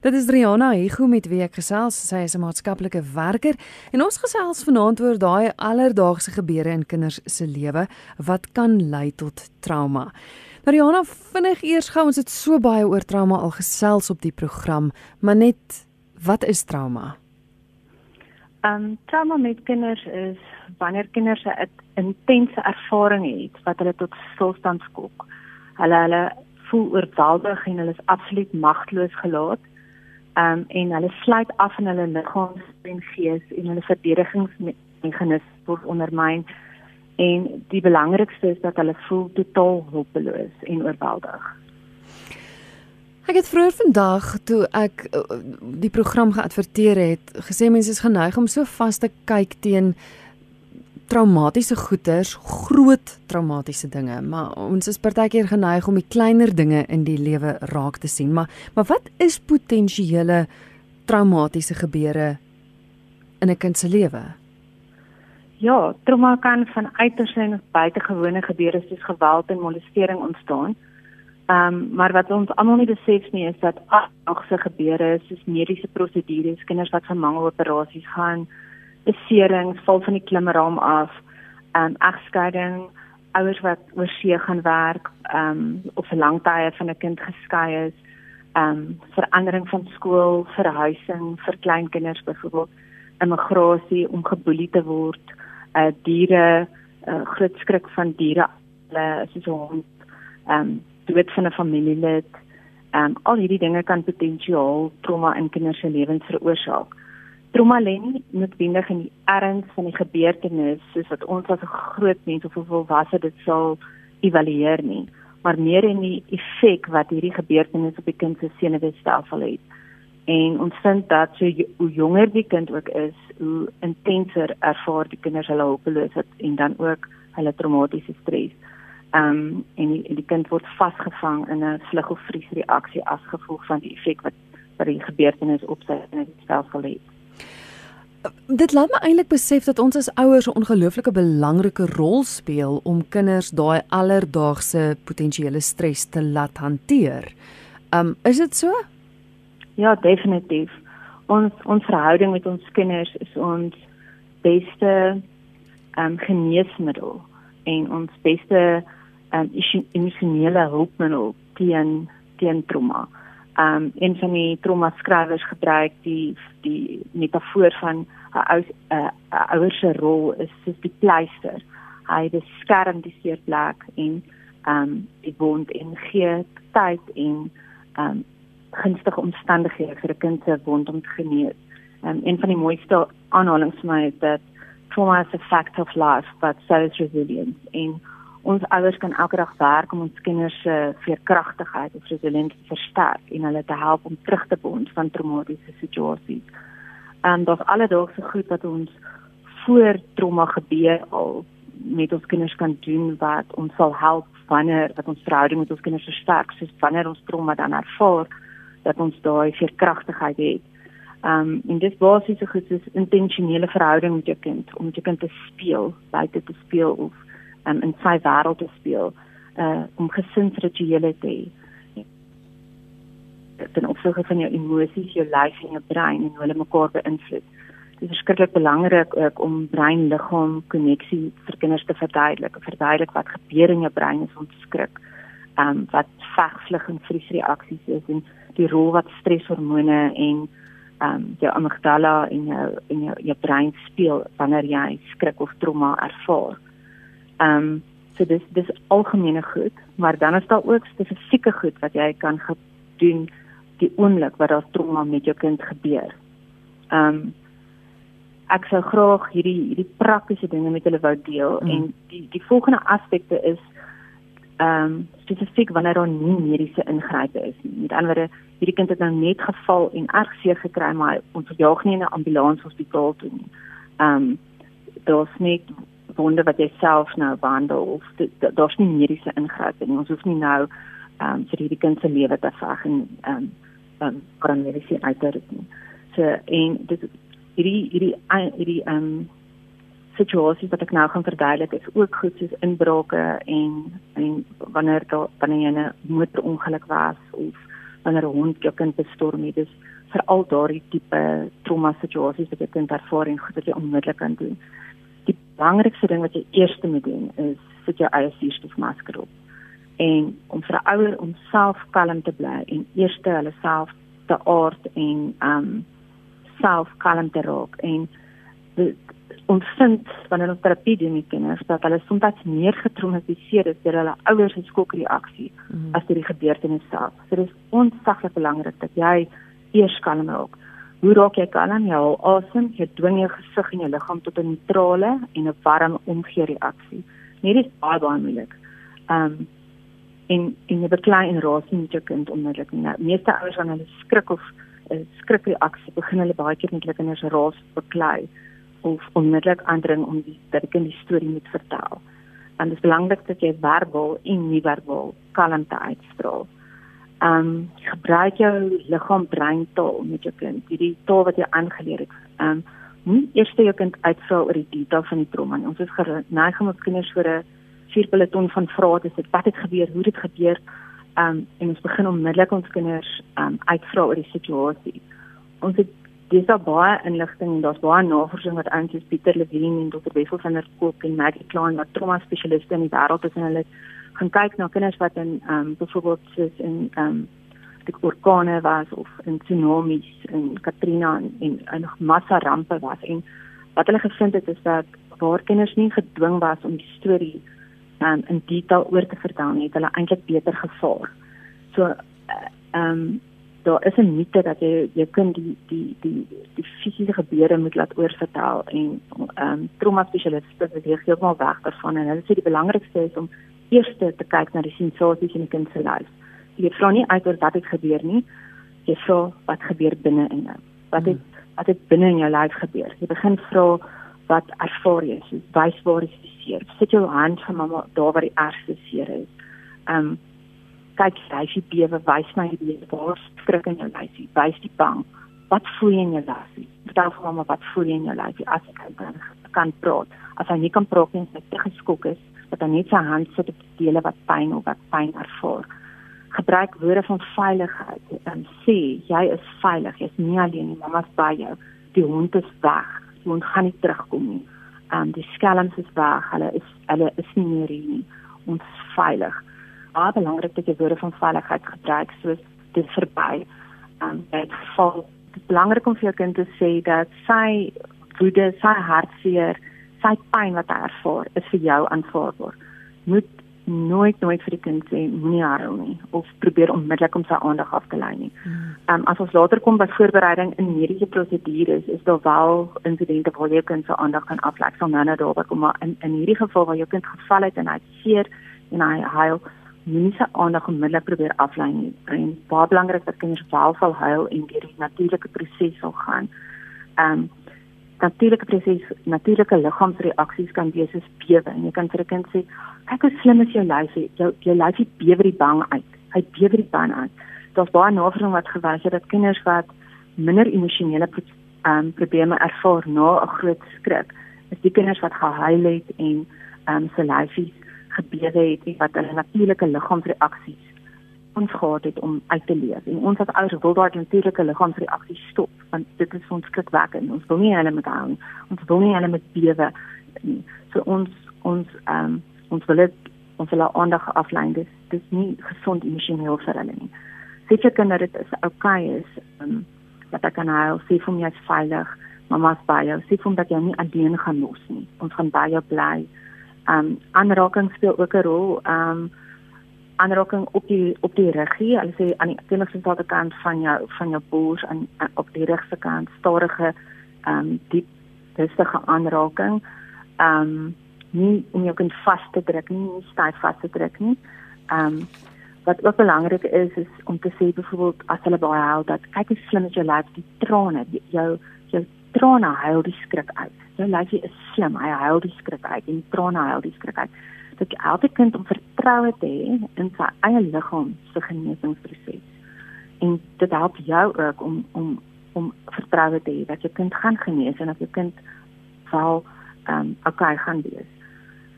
Dit is Rihanna Higu met wie ek gesels. Sy is 'n maatskaplike werker en ons gesels vanaand oor daai alledaagse gebeure in kinders se lewe wat kan lei tot trauma. Nou Rihanna, vinnig eers gou, ons het so baie oor trauma al gesels op die program, maar net wat is trauma? Um, trauma met kinders is wanneer kinders 'n intense ervaring het wat hulle tot stilstand skok. Hulle hulle voel oorweldig en hulle is absoluut magteloos gelaat um, en hulle sluit af in hulle liggaam en gees en hulle verdedigingsmeganismes word ondermyn en die belangrikste is dat hulle voel totaal hulpeloos en oorweldig. Ek het vroeër vandag toe ek uh, die program geadverteer het, gesê mense is geneig om so vas te kyk teen traumatiese goeters, groot traumatiese dinge, maar ons is partykeer geneig om die kleiner dinge in die lewe raak te sien. Maar maar wat is potensiële traumatiese gebeure in 'n kind se lewe? Ja, trauma kan van uiters en buitengewone gebeure soos geweld en molestering ontstaan. Ehm um, maar wat ons almal nie besef nie is dat agse gebeure soos mediese prosedures, kinders wat vir mangeloperasies gaan, beserings, val van die klimraam af, ehm um, egskeiding, ouers wat oor see gaan werk, ehm um, of vir lang tye van 'n kind geskei is, ehm um, verandering van skool, verhuising vir kleinkinders byvoorbeeld, immigrasie om geboelie te word, uh diere, uh, groot skrik van diere, hulle soos 'n hond, ehm um, dood van 'n familielid, ehm um, al hierdie dinge kan potensiaal trauma in kinders se lewens veroorsaak trauma lê nie noodwendig in die erns van die gebeurtenis soos wat ons as 'n groot mens of 'n volwasse dit sal evalueer nie, maar meer in die effek wat hierdie gebeurtenis op die kind se senuweestelsel het. En ons vind dat so hoe jonger die kind ook is, hoe intenser ervaar die kinders hulle hulpeloosheid en dan ook hulle traumatiese stres. Ehm um, en die, die kind word vasgevang in 'n vlug of vries reaksie as gevolg van die effek wat wat die gebeurtenis op sy senuweestelsel het. Dit laat my eintlik besef dat ons as ouers 'n ongelooflike belangrike rol speel om kinders daai alledaagse potensiële stres te laat hanteer. Um is dit so? Ja, definitief. Ons ons verhouding met ons kinders is ons beste um geneesmiddel en ons beste um emosionele hulpmiddel teen teen trauma um een van die trauma skrywers gebruik die die metafoor van 'n ou 'n ouer se rol is soos die pleister. Hy beskerm die seer plek en um die wond en gee tyd en um gunstige omstandighede vir 'n kind se wond om te genees. Um een van die mooiste aanhalings vir my is dat trauma is a fact of life but so is resilience en ons ouers kan elke dag werk om ons kinders se veerkragtigheid of resiliensie te versterk en hulle te help om terug te bond van traumatiese situasies. En dit is alledaagse goed wat ons voor trauma gebeur al met ons kinders kan doen wat ons sal help wanneer wat ons verhouding met ons kinders versterk, soos wanneer ons trauma dan ervaar dat ons daai veerkragtigheid het. Um en dis basies so goed soos intentionele verhouding met jou kind om jou kind te speel, buite te speel of um, in sy wêreld te speel uh om gesinsrituele te hê ten opsigte van jou emosies, jou lyf en jou brein en hoe hulle mekaar beïnvloed. Dit is verskriklik belangrik ook om brein-liggaam koneksie vir kinders te verduidelik, verduidelik wat gebeur in jou brein as ons skrik. Um wat veg, vlug en vriesreaksies is en die rol wat streshormone en um jou amygdala in jou in jou, jou brein speel wanneer jy skrik of trauma ervaar. Ehm um, so dis dis algemene goed, maar dan is daar ook spesifieke goed wat jy kan doen die oomblik wat daar trauma met jou kind gebeur. Ehm um, ek sou graag hierdie hierdie praktiese dinge met hulle wou deel mm. en die die volgende aspekte is ehm um, spesifiek wanneer daar nie mediese ingrype is nie. Met ander woorde, hierdie kind het nou net geval en erg seer gekry, maar ons jaag nie in 'n ambulans hospitaal toe nie. Ehm um, daar's net wonde wat jy self nou behandel of daar's nie mediese ingryping nie. Ons hoef nie nou ehm um, vir hierdie kind se lewe te veg en ehm um, kan mediese uitdruk nie. So en dit hierdie hierdie hierdie ehm um, situasies wat ek nou gaan verduidelik is ook goed soos inbrake en en wanneer daar wanneer jy 'n motorongeluk was of wanneer 'n hond jou kind bestorm het. Dis vir al daardie tipe trauma situasies wat jy kind ervaar en goed wat jy onmiddellik kan doen. Belangrikste ding wat jy eers moet doen is sit jou eie suurstofmasker op. En om vir 'n ouer om self kalm te bly en eers hulle self te aard en um self kalm te raak en ons vind wanneer ons terapie doen met kinders dat hulle soms meer getraumatiseer is deur hulle ouers se skokreaksie mm. as deur die gebeurtenis self. So dit is ontsaglik belangrik dat jy eers kalm raak. Hoe raak jy kalm? Jy haal asem, jy dwing jou gesig en jou liggaam tot 'n neutrale en 'n warm omgeereaksie. Nee, dit is baie baie moeilik. Ehm um, en en jy beklei en raas nie met jou kind onmiddellik nie. Nou, meeste ouers wanneer hulle skrik of 'n uh, skrikreaksie begin hulle baie keer met hulle kinders raas beklei of onmiddellik aandring om die dat ek 'n storie moet vertel. En dit is belangrik dat jy verbaal en nie verbaal kalmte uitstraal. Ehm um, gebruik jou liggaam brein taal met jou kind. Hierdie taal wat jy aangeleer het. Ehm um, nie eers jou kind uitvra oor die detail van die trauma. Ons is geneig om ons kinders voor 'n vierpeloton van vrae te sit. Wat het gebeur? Hoe het dit gebeur? Ehm um, en ons begin onmiddellik ons kinders ehm um, uitvra oor die situasie. Ons het dis daar baie inligting daar's baie navorsing wat soos Pieter Levine en Dr. Wessel van der Kolk en Maggie Klein wat trauma spesialiste in die wêreld is en hulle gaan kyk na kinders wat in ehm um, byvoorbeeld soos in ehm um, die orkane was of in tsunamies en Katrina en en, nog massa rampe was en wat hulle gevind het is dat waar kinders nie gedwing was om die storie um, in detail oor te vertel nie, het hulle eintlik beter gevaar. So eh, ehm um, daar is 'n mite dat jy jy kan die die die die fisiese gebeure moet laat oorvertel en ehm um, trauma spesialiste beweeg heeltemal weg daarvan en hulle sê die belangrikste is om eers te kyk na die sensasies in die kind se lyf. Jy vra nie uit oor wat het gebeur nie. Jy vra wat gebeur binne in jou. Wat het wat het binne in jou lyf gebeur? Jy begin vra wat ervaar jy? Wys waar is die seer? Sit jou hand vir mamma daar waar die ergste seer is. Ehm um, kyk lyfie bewe, wys my die waar skrik in jou lyfie, wys die bang. Wat voel jy in jou lyfie? Vertel vir mamma wat voel jy in jou lyfie as ek kan kan praat. As hy nie kan praat nie, sy te geskok is, dat hy net sy hand sit op dele wat pyn of wat pyn ervaar. Gebruik woorde van veiligheid en sê jy is veilig, jy's nie alleen nie, mamma's by jou. Die hond is weg. Die hond gaan nie terugkom nie. Ehm um, die skelms is weg. Hulle is hulle is nie meer hier nie. Ons is veilig baie belangrik dat jy woorde van veiligheid gebruik soos dit verby. Um in dit dit belangrik om vir jou kind te sê dat sy woede, sy hartseer, sy pyn wat hy ervaar, is vir jou aanvaarbaar. Moet nooit nooit vir die kind sê moenie huil nie of probeer onmiddellik om sy aandag af te lei nie. Hmm. Um as ons later kom by voorbereiding in mediese prosedures, is daar wel insidente waar jy kind se aandag kan aflei. Sal nou nou daarby kom maar in in hierdie geval waar jou kind geval het en hy seer en hy huil, moenie se aandag onmiddellik probeer aflei nie. En baie belangrik dat kinders wel sal huil en deur die natuurlike proses sal gaan. Ehm um, natuurlike proses, natuurlike liggaamsreaksies kan wees soos bewe jy kan vir 'n kind sê, kyk hoe slim is jou lyfie. Jou jou lyfie bewe die bang uit. Hy bewe die bang uit. Daar's baie navorsing wat gewys het dat kinders wat minder emosionele um, probleme ervaar na 'n groot skrik, is die kinders wat gehuil het en ehm um, se lyfies gebeure het en wat hulle natuurlike liggaamsreaksies ons gehad het om uit te leef. En ons as ouers wil daardie natuurlike liggaamsreaksies stop want dit is ons skrikwekkend. Ons wil nie hulle met hou. Ons wil nie hulle met bewe nie. So ons ons ehm um, ons wil dit ons wil aandag aflei. Dis dis nie gesond emosioneel vir hulle nie. Seker kan dat dit is okay is ehm um, dat ek kan huil, sê vir my is veilig. Mamma's by jou. Sê vir hom dat jy nie alleen gaan los nie. Ons gaan by jou bly. Ehm um, aanraking speel ook 'n rol. Ehm um, aanraking op die op die ruggie, hulle sê aan die teenoorgestelde kant van jou van jou bors en op die regse kant stadige ehm um, diep rustige aanraking. Ehm um, nie om jou kind vas te druk nie, nie styf vas te druk nie. Ehm um, wat ook belangrik is is om te sê byvoorbeeld as hulle baie huil dat kyk hoe slim is jou lyf, die trane, die, jou jou trane huil die skrik uit jou lyfie is slim. Hy huil die skrik uit en trane huil die skrik uit. Dat elke kind om vertroue te hê in sy eie liggaam se genesingsproses. En dit help jou ook om om om vertroue te hê dat jou kind gaan genees en dat jou kind sal ehm um, okay gaan wees.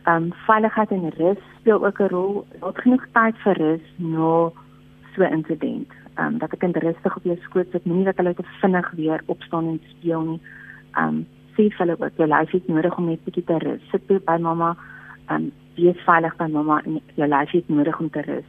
Ehm um, veiligheid en rus speel ook 'n rol. Laat genoeg tyd vir rus na so 'n insident. ehm um, dat 'n kind rustig op jou skoot sit, moenie dat hulle te vinnig weer opstaan en speel nie. Ehm um, sê vir hulle wat jou lyf het nodig om net bietjie te rus. Sit by mamma, ehm um, wees veilig by mamma en jou lyf het nodig om te rus.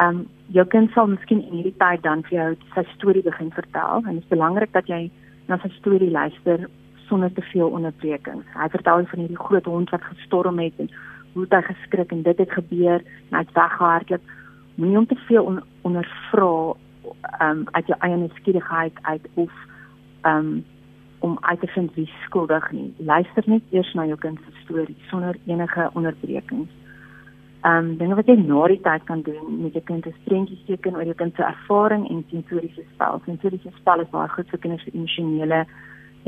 Um, jou kind sal miskien in hierdie tyd dan vir jou sy storie begin vertel en dit is belangrik dat jy na sy storie luister sonder te veel onderbrekings. Hy vertel van hierdie groot hond wat gestorm het en hoe hy geskrik en dit het gebeur en hy het weggehardloop. Moenie hom te veel on, ondervra um uit jou eie nuuskierigheid uit of um om uit te vind wie skuldig nie. Luister net eers na jou kind se storie sonder enige onderbrekings. Um dinge wat jy na die tyd kan doen met jou kind is prentjies teken oor jou kind se ervaring en sensoriese spel. Sensoriese spel is baie goed vir kinders se emosionele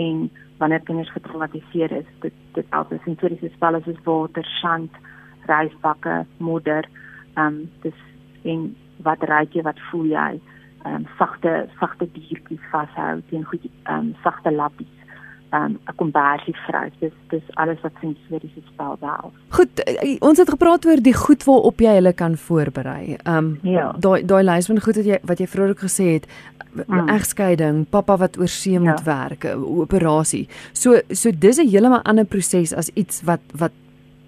en wanneer kinders getraumatiseer is, dit dit help met sensoriese spelle soos water, sand, rysbakke, modder. Ehm um, dis en wat raak jy, wat voel jy? Ehm um, sagte sagte diertjies vashou teen goed ehm um, sagte lappies. Ehm um, 'n kombersie vrou. Dis dis alles wat sensoriese spel behels. Goed, eh, ons het gepraat oor die goed waarop jy hulle kan voorberei. Ehm um, ja. daai daai lys van goed wat jy wat jy vroeër ook gesê het, mm. egskeiding, pappa wat oor see moet ja. werk, operasie. So so dis 'n heeltemal ander proses as iets wat wat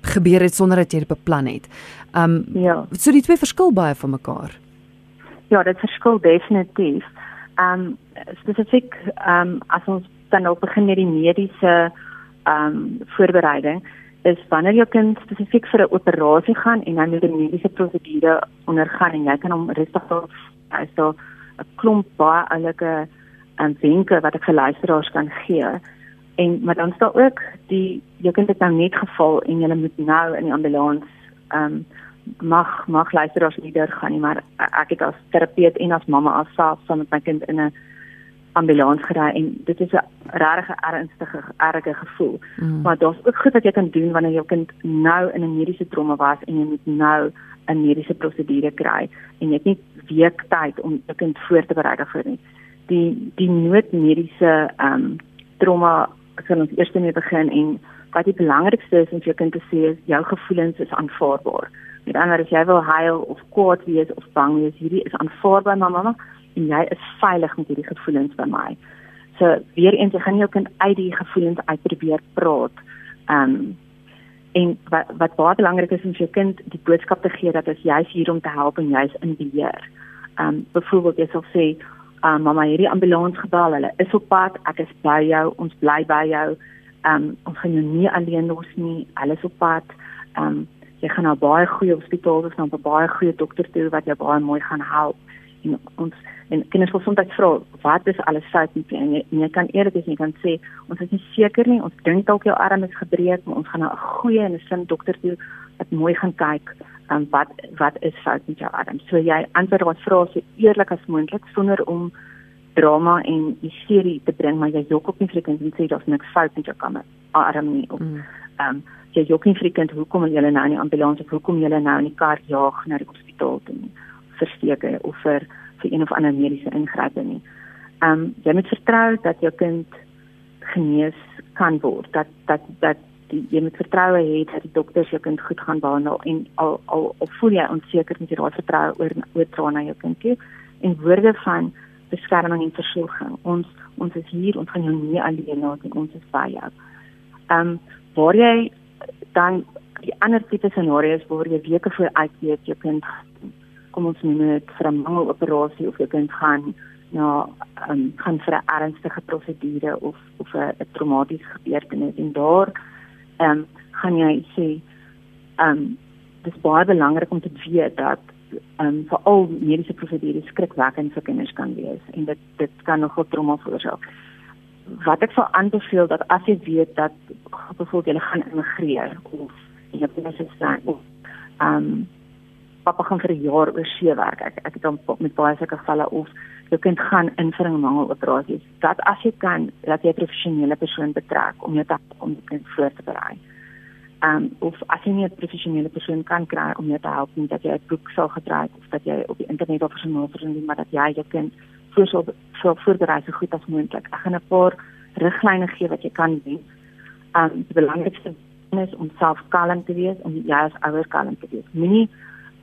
gebeur het sonder dat jy dit beplan het. Um ja. So die twee verskil baie van mekaar. Ja, dit verskil definitief. Um spesifiek um as ons dan op begin met die mediese um voorbereiding is wanneer jou kind spesifiek vir 'n operasie gaan en hy moet 'n mediese prosedure ondergaan en jy kan hom rustig daar is daar 'n klomp baie oulike en um, wenke wat ek vir luisteraars kan gee. En maar dan staan ook die jy kan dit nou net geval en jy moet nou in die ambulans ehm um, mag mag luisteraars nie daar gaan nie, maar ek het as terapeut en as mamma alself saam met my kind in 'n ambulans gery en dit is 'n regtig ernstige erge gevoel. Mm. Maar daar's ook goed wat jy kan doen wanneer jou kind nou in 'n mediese trauma was en jy moet nou 'n mediese prosedure kry en jy het nie week tyd om 'n kind voor te berei daarvoor nie. Die die noodmediese ehm um, trauma sal ons eers mee begin en wat die belangrikste is om vir jou kind te sê is jou gevoelens is aanvaarbaar. Met ander woorde, jy wil huil of kwaad wees of bang wees, hierdie is aanvaarbaar mamma en jy is veilig met hierdie gevoelens by my. So weer eens, jy gaan jou kind uit die gevoelens uitprobeer praat. Ehm um, en wat wat baie belangrik is om vir jou kind die boodskap te gee dat as jy hier om te help en jy's in beheer. Ehm um, byvoorbeeld jy sal sê, um, "Mamma, hierdie ambulans gebel, hulle is op pad, ek is by jou, ons bly by jou. Ehm um, ons gaan jou nie alleen los nie, hulle is op pad. Ehm um, jy gaan na 'n baie goeie hospitaal, of na 'n baie goeie dokter toe wat jou baie mooi gaan help." En ons en kinders wil soms vra wat is alles fout met jy en jy, en jy kan eerlik wees jy kan sê ons is nie seker nie ons dink dalk jou arm is gebreek maar ons gaan na 'n goeie en 'n sin dokter toe wat mooi gaan kyk um, wat wat is fout met jou arm so jy antwoord wat vra so eerlik as moontlik sonder om drama en hysterie te bring maar jy jok op nie frekant en sê daar's niks fout met jou kamer arm nie of mm. um, jy jok nie frekant hoekom jy nou in die ambulans of hoekom jy nou in die kar jaag na die hospitaal toe nie versteke of vir vir een of ander mediese ingryping nie. Ehm um, jy moet vertrou dat jou kind genees kan word. Dat dat dat die, jy moet vertroue hê dat die dokters jou kind goed gaan behandel en al al of voel jy onseker met jy daai vertroue oor oor na jou kind toe en woorde van beskerming en versorging. Ons ons is hier, ons gaan jou nie alleen laat nie, ons is by jou. Ehm um, waar jy dan die ander tipe scenario's waar jy weke voor uitweet jou kind kom ons noem dit vir 'n mangeloperasie of jy kan gaan na um, gaan vir 'n ernstige prosedure of of 'n traumatiese gebeurtenis en daar ehm um, gaan jy sê ehm um, dis baie belangrik om te weet dat ehm um, vir al mediese prosedures skrikwekkend vir kinders kan wees en dit dit kan nogal trauma veroorsaak. Wat ek sou aanbeveel dat as jy weet dat byvoorbeeld jy gaan immigreer of jy het 'n sessie of ehm um, pappa gaan vir 'n jaar oor see werk. Ek ek het dan met baie sulke gevalle of jou kind gaan in vir 'n mangeloperasies. Dat as jy kan, dat jy 'n professionele persoon betrek om jou te om die kind voor te berei. Ehm um, of as jy nie 'n professionele persoon kan kry om jou te help nie, dat jy 'n boek sal gebruik of dat jy op die internet of so 'n navorsing doen, maar dat jy jou kind voor sal so voorberei so goed as moontlik. Ek gaan 'n paar riglyne gee wat jy kan doen. Um, die belangrikste is om self kalm te wees en jy as ouer kalm te wees. Moenie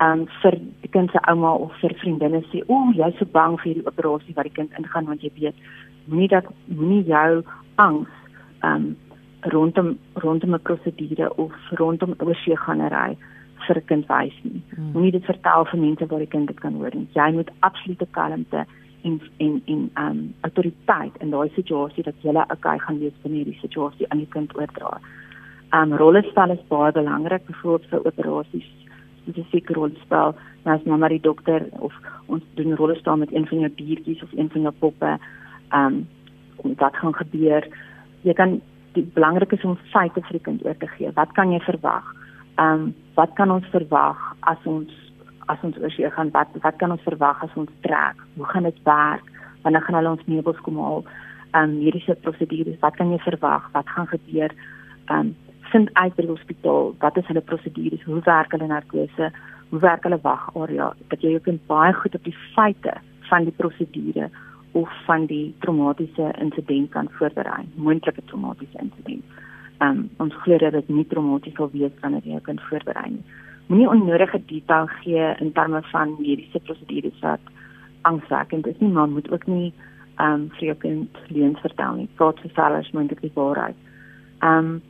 um vir die kind se ouma of vir vriendinne sê, "O, jy's so bang vir die operasie wat die kind ingaan want jy weet moenie dat moenie jou angs um rondom rondom 'n prosedure of rondom oorseegangery vir 'n kind wys nie. Hmm. Moenie dit vertel vir mense waar die kind dit kan hoor nie. Jy moet absolute kalmte en en en um autoriteit in daai situasie dat jy okay gaan wees binne hierdie situasie aan die kind oordra. Um rollespel is baie belangrik byvoorbeeld vir operasies spesifiek rolspel. Nou as mamma die dokter of ons doen rollespel met een van jou diertjies of een van jou poppe. Um wat gaan gebeur? Jy kan die belangrik is om feite vir die kind oor te gee. Wat kan jy verwag? Ehm um, wat kan ons verwag as ons as ons oor see gaan? Wat wat kan ons verwag as ons trek? Hoe gaan dit werk? Wanneer gaan hulle ons meubels kom haal? Ehm um, mediese prosedures, wat kan jy verwag? Wat gaan gebeur? Ehm um, vind uit by die hospitaal, wat is hulle prosedures? Hoe werk hulle narkose? Hoe werk hulle wagarea? Dat jy ook baie goed op die feite van die prosedure of van die traumatiese insident kan voorberei, moontlike traumatiese insident. Um ons glo dat dit nie traumaties sal wees wanneer jy kan voorberei nie. Moenie onnodige detail gee in terme van mediese prosedures wat angswekkend is nie, maar moet ook nie um vir jou kind leuns vertel nie. Praat vir sellers moontlik die waarheid. Um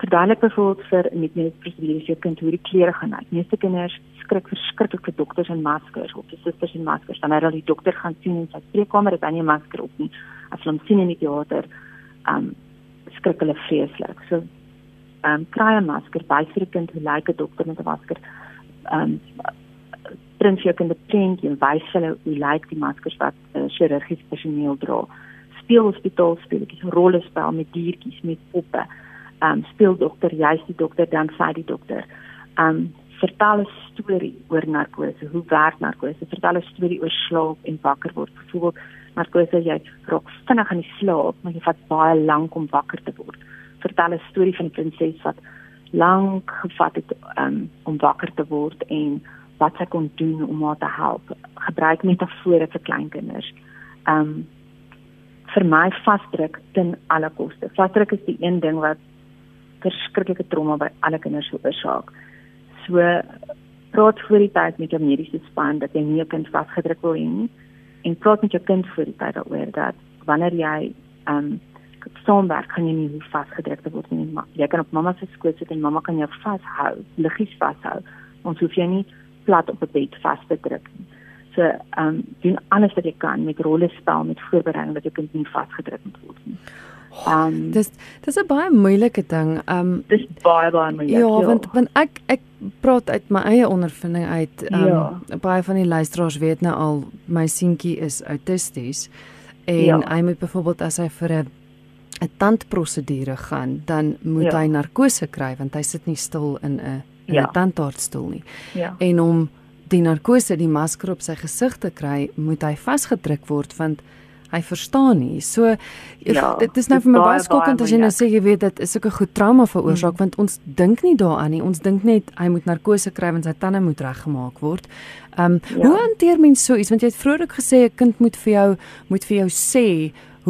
verduidelik byvoorbeeld vir met met prosedures jou kind hoe die klere gaan uit. Meeste kinders skrik verskriklik vir dokters en maskers of vir susters en maskers. Dan hulle die dokter gaan sien in sy spreekkamer het hy nie 'n masker op nie. As hulle hom sien in die teater, um skrik hulle vreeslik. So um kry 'n masker by vir 'n kind hoe lyk 'n dokter met 'n masker. Um prins jou kind 'n prentjie en wys hulle hoe lyk die maskers wat uh, chirurgies personeel dra. Speel hospitaalspeletjies, rollespel met diertjies, met poppe. Um speel dokter juist die dokter dan sê die dokter. Um vertel 'n storie oor narkose hoe werk narkose? Vertel 'n storie oor slaap en wakker word. Byvoorbeeld narkose jy raak vinnig aan die slaap maar jy vat baie lank om wakker te word vertel 'n storie van 'n prinses wat lank gevat het um, om wakker te word en wat sy kon doen om haar te help. Gebruik metafore vir kleinkinders. Um vir my vasdruk ten alle koste. Vasdruk is die een ding wat verskriklike trauma by alle kinders veroorsaak. So praat voor die tyd met jou mediese span dat jy nie 'n kind vasgedruk wil hê nie en praat met jou kind voor die tyd daaroor dat wanneer jy ehm um, saamwerk kan jy nie hoe vasgedruk word nie. Jy kan op mamma se skoot sit en mamma kan jou vashou, liggies vashou. Ons hoef jy nie plat op 'n bed vas te druk nie. So ehm um, doen alles wat jy kan met rollespel met voorbereiding dat jou kind nie vasgedruk word nie. Um dis dis 'n baie moeilike ding. Um dis baie baie moeilik. Ja, ja, want want ek ek praat uit my eie ondervinding uit. Um ja. baie van die luisteraars weet nou al my seentjie is autisties en ja. hy moet byvoorbeeld as hy vir 'n 'n tandprosedure gaan, dan moet ja. hy narkose kry want hy sit nie stil in 'n 'n ja. tandartsstoel nie. Ja. En om die narkose, die masker op sy gesig te kry, moet hy vasgedruk word want hy verstaan nie. So ja, dit is nou vir my baie skokkend as jy nou sê jy weet dit is sulke goed trauma veroorsaak hmm. want ons dink nie daaraan nie. Ons dink net hy moet narkose kry want sy tande moet reggemaak word. Ehm um, ja. hoe hanteer mens so iets want jy het vroeër ook gesê 'n kind moet vir jou moet vir jou sê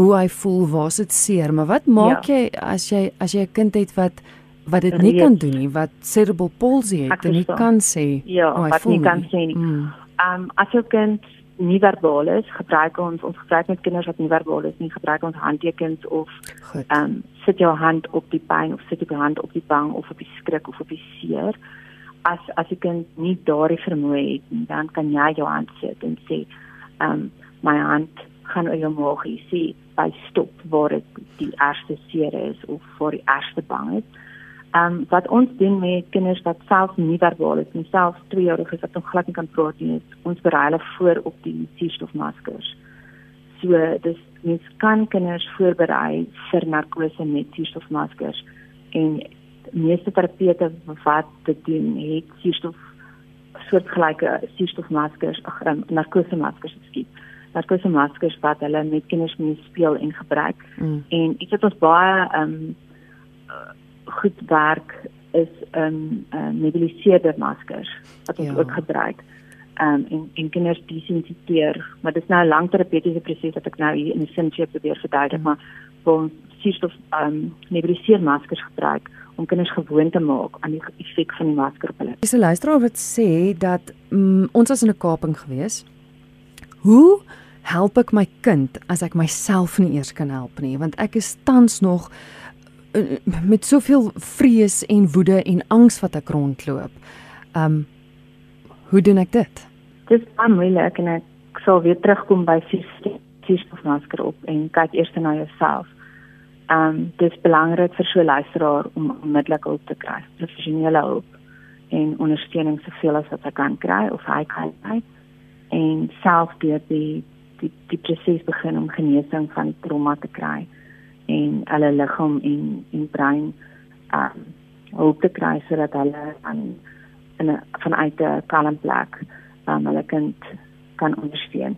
hoe hy voel, waar dit seer, maar wat maak ja. jy as jy as jy 'n kind het wat wat dit nie kan doen nie, wat cerebral palsy het en nie kan sê ja, wat nie kan sê nie. Ehm um, as jou kind nie verbaal is, gebruik ons ons gebruik met kinders wat nie verbaal is nie, gebruik ons handtekens of ehm um, sit jou hand op die pyn of sit jou hand op die bang of op die skrik of op die seer. As as jy kan nie daardie vermoë het nie, dan kan jy jou hand sit en sê ehm um, my hand gaan oor jou maag sê by stop waar dit die eerste seer is of waar die eerste bang is. Ehm um, wat ons doen met kinders wat self nie verbaal is nie, self 2 jaar oud is wat nog glad nie kan praat nie, ons berei hulle voor op die suurstofmaskers. So dis mens kan kinders voorberei vir narkose met suurstofmaskers en meeste terapeute wat dit doen, het suurstof soortgelyke suurstofmaskers, ag um, narkose maskers geskep. Narkose maskers wat hulle met kinders mee speel en gebruik. Mm. En iets wat ons baie ehm um, goed werk is 'n um, um, nebuliseerde maskers wat ons ja. ook gebruik. Ehm um, en en kinders desensitiseer, maar dit is nou 'n lang terapeutiese proses wat ek nou hier in die sin probeer verduidelik, mm. maar ons suurstof ehm um, nebuliseer maskers gebruik om kinders gewoon te maak aan die effek van die masker op hulle. Dis 'n luisteraar wat sê dat mm, ons was in 'n kaping gewees. Hoe help ek my kind as ek myself nie eers kan help nie want ek is tans nog uh, met soveel vrees en woede en angs wat ek rondloop. Um hoe doen ek dit? Dis baie moeilik en ek sal weer terugkom by suurstofmasker op en kyk eers na jouself. Um dis belangrik vir so luisteraar om onmiddellik hulp te kry, professionele hulp en ondersteuning soveel as wat hy kan kry of hy kan kry en self deur die die die proses begin om genesing van trauma te kry en hulle liggaam en en brein um hulp te kry sodat hulle aan in 'n vanuit 'n kalm plek um, hulle kind kan ondersteun.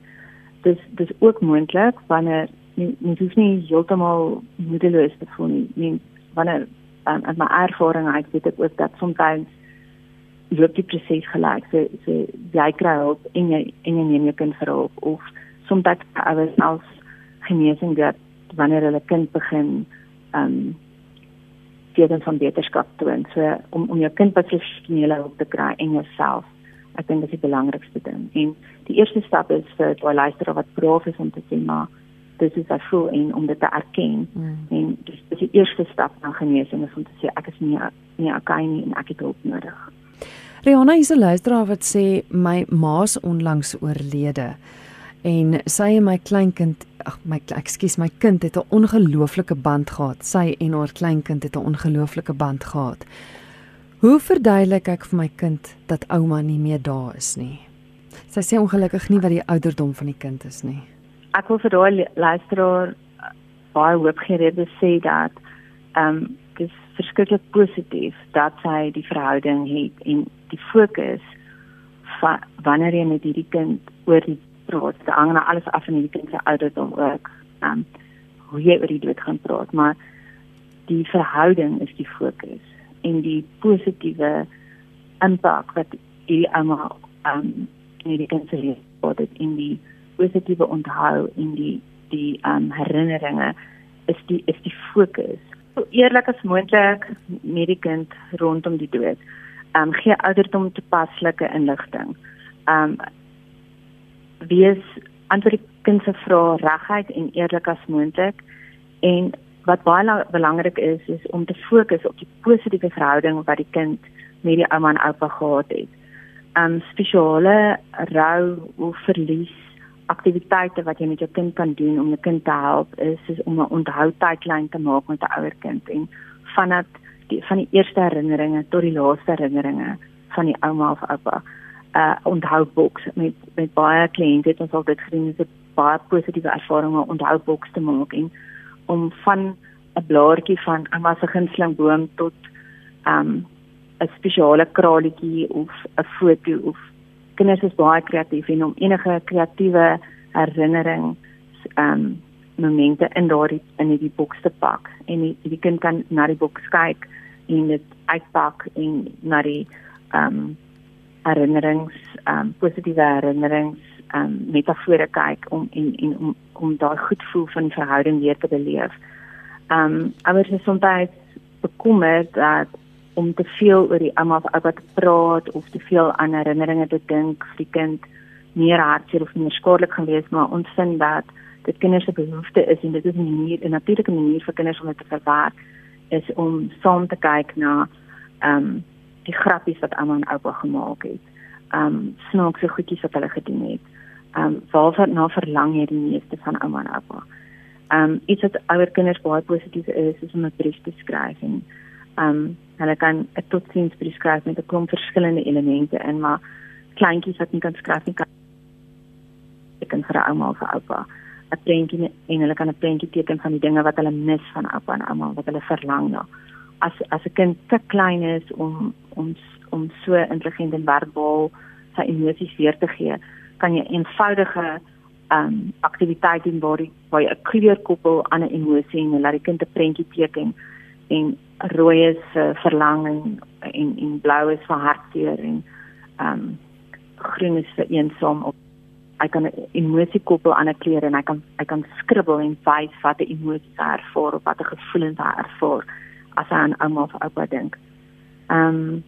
Dis dis ook moontlik wanneer nie dis nie heeltemal moedeloos te voel nie. nie wanneer um, in my ervaring ek weet ek ook dat soms loop die proses gelyk. So so jy kry hulp en jy en jy neem jou kind vir hulp of soms dat ouers als genesing dat wanneer hulle kind begin um tekens van beterskap toon. So om om jou kind professionele hulp te kry en jouself. Ek dink dit is die belangrikste ding. En die eerste stap is vir daai luisteraar wat prof is om te sê maar dis is afro en om dit te erken. Mm. En dis dis die eerste stap na genesing is om te sê ek is nie nie okay nie en ek het hulp nodig. Rihanna is 'n luisteraar wat sê my ma's onlangs oorlede en sy en my kleinkind ag my ekskuus my kind het 'n ongelooflike band gehad. Sy en haar kleinkind het 'n ongelooflike band gehad. Hoe verduidelik ek vir my kind dat ouma nie meer daar is nie? Sy sê ongelukkig nie wat die ouderdom van die kind is nie. Ek wil vir daai luisteraar baie hoop gee dit sê dat ehm um, verskriklik positief dat sy die verhouding het en die fokus van wanneer jy met hierdie kind oor die praat. Dit hang nou alles af van die kind se ouderdom ook. Ehm um, hoe jy oor die dood gaan praat, maar die verhouding is die fokus en die positiewe impak wat die ouma ehm um, in die kind se lewe het in die positiewe onthou in die die ehm um, herinneringe is die is die fokus. So eerlik as moontlik met die kind rondom die dood. Ehm um, gee ouderdom toepaslike inligting. Ehm um, wees antwoord die kind se vrae reguit en eerlik as moontlik en wat baie belangrik is is om te fokus op die positiewe verhouding wat die kind met die ouma en oupa gehad het. Um spesiale rou of verlies aktiwiteite wat jy met jou kind kan doen om jou kind te help is is om 'n onthou-tydlyn te maak met 'n ouer kind en vanaf die van die eerste herinneringe tot die laaste herinneringe van die ouma of oupa uh onthouboks. Met met baie kliënte het ons al dit gedoen is 'n baie positiewe ervaring om onthouboks te maak en om van 'n blaartjie van 'n masse gunsteling boom tot um 'n spesiale kraletjie of 'n foto of kinders is baie kreatief en om enige kreatiewe herinnering um momente in daardie in hierdie boks te pak en die, die kind kan na die boks kyk en dit uitpak en na die um herinnerings, ehm um, positiewe herinnerings, ehm um, metafore kyk om en en om om daai goed voel van verhouding weer te beleef. Ehm um, ouers is soms bekommerd dat om te veel oor die ouma of oupa te praat of te veel aan herinneringe te dink vir die kind meer hartseer of meer skadelik gaan wees, maar ons vind dat dit kinders se behoefte is en dit is 'n manier 'n natuurlike manier vir kinders om dit te verwerk is om saam te kyk na ehm um, die grappies wat ouma en oupa gemaak het. Um snaakse goedjies wat hulle gedoen het. Um waarvan na verlang jy die meeste van ouma en oupa? Um iets wat ouer kinders baie positief is, is om 'n brief te skryf en um hulle kan 'n totsiens brief skryf met 'n klomp verskillende elemente in, maar kleintjies wat nie kan skryf nie kan ek kan vir ouma of oupa 'n prentjie en hulle kan 'n prentjie teken van die dinge wat hulle mis van oupa en ouma wat hulle verlang na. As as 'n kind te klein is om om om so intelligent en verbaal sy emosies weer te gee, kan jy eenvoudige um, aktiwiteite doen waar jy waar jy 'n kleur koppel aan 'n emosie en laat die kind 'n prentjie teken en rooi is uh, verlanging en en blou is vir hartseer en ehm um, groen is vir eensaam of hy kan 'n emosie koppel aan 'n kleur en hy kan hy kan skribbel en wys wat 'n emosie ervaar of wat 'n gevoelens hy ervaar as hy aan ouma of oupa dink. Ehm um,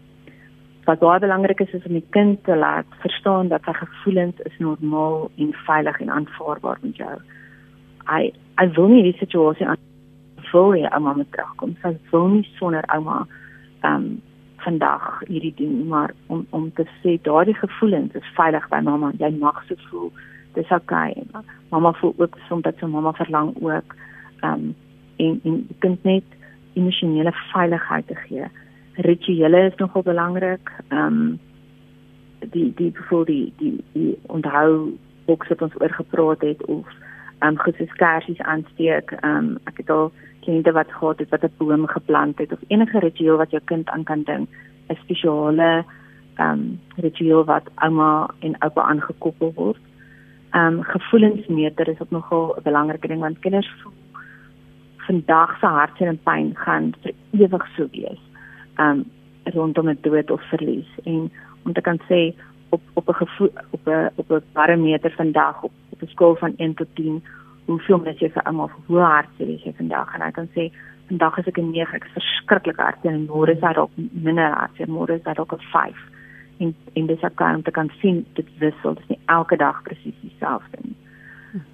wat baie belangrik is is om die kind te laat verstaan dat sy gevoelens is normaal en veilig en aanvaarbaar met jou. Hy hy wil nie die situasie aan wil hê ouma moet terugkom. Sy wil nie sonder ouma ehm um, vandag hierdie doen, maar om om te sê daardie gevoelens is veilig by mamma. Jy mag so voel. Dis okay. Mamma voel ook soms dat sy mamma verlang ook ehm um, en en kind net emosionele veiligheid te gee. Rituele is nogal belangrik. Ehm um, die die voor die die die onthou boks wat ons oor gepraat het of um, goed soos kersies aansteek. Um, ek het al kliënte wat gehad het wat 'n boom geplant het of enige ritueel wat jou kind aan kan dink, 'n spesiale um, ritueel wat ouma en oupa aangekoppel word. Um, gevoelensmeter is ook nogal 'n belangrike ding want kinders voel vandag se hartseer en pyn gaan vir ewig so wees. Um rondom 'n dood of verlies en om te kan sê op op 'n gevoel op 'n op 'n parameter vandag op op 'n skaal van 1 tot 10 hoeveel mis jy vir almal hoe hartseer is jy vandag en ek kan sê vandag is ek 'n 9 ek is verskriklik hartseer en môre is dit dalk minder hartseer môre is dit dalk 'n 5 en en dis ook om te kan sien dit wissel dit is nie elke dag presies dieselfde nie.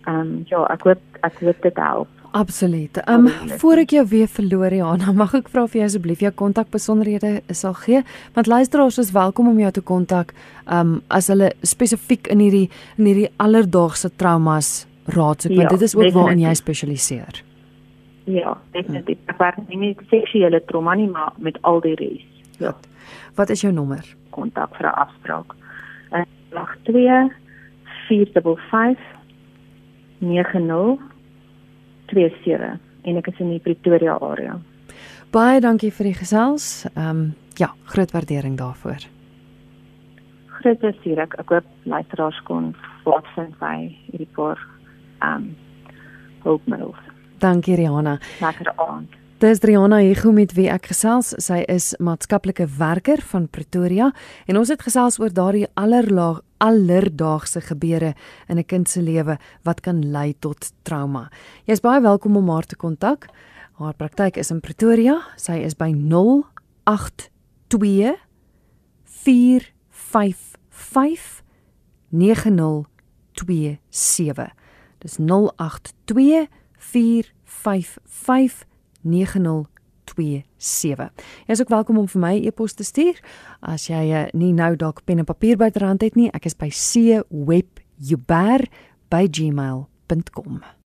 Ehm um, ja, ek hoop ek hoop dit help. Absoluut. Ehm um, voor ek jou weer verloor Johanna, mag ek vra vir jou asseblief jou kontakbesonderhede sal gee? Want luisteraars is welkom om jou te kontak ehm um, as hulle spesifiek in hierdie in hierdie alledaagse traumas raad soek, ja, want dit is ook waarin jy spesialiseer. Ja, definitief. Ek werk nie met seksuele trauma nie, maar met al die res. Ja. Wat is jou nommer? Kontak vir 'n afspraak. 82 455 90 27 en ek is in die Pretoria area. Baie dankie vir die gesels. Ehm um, ja, groot waardering daarvoor. Groot plesier. Ek, ek hoop luisteraars kon wat vind by hierdie paar ehm um, hulpmiddels. Dankie Rihanna. Lekker aand. Dis Rihanna Hugo met wie ek gesels. Sy is maatskaplike werker van Pretoria en ons het gesels oor daardie allerlaag alledaagse gebeure in 'n kind se lewe wat kan lei tot trauma. Jy is baie welkom om haar te kontak. Haar praktyk is in Pretoria. Sy is by 082 455 9027. Dis 082 455 9027. 0765366927. Jy is ook welkom om vir my e-pos te stuur as jy uh, nie nou dalk pen en papier byderhand het nie. Ek is by cwebjuber@gmail.com.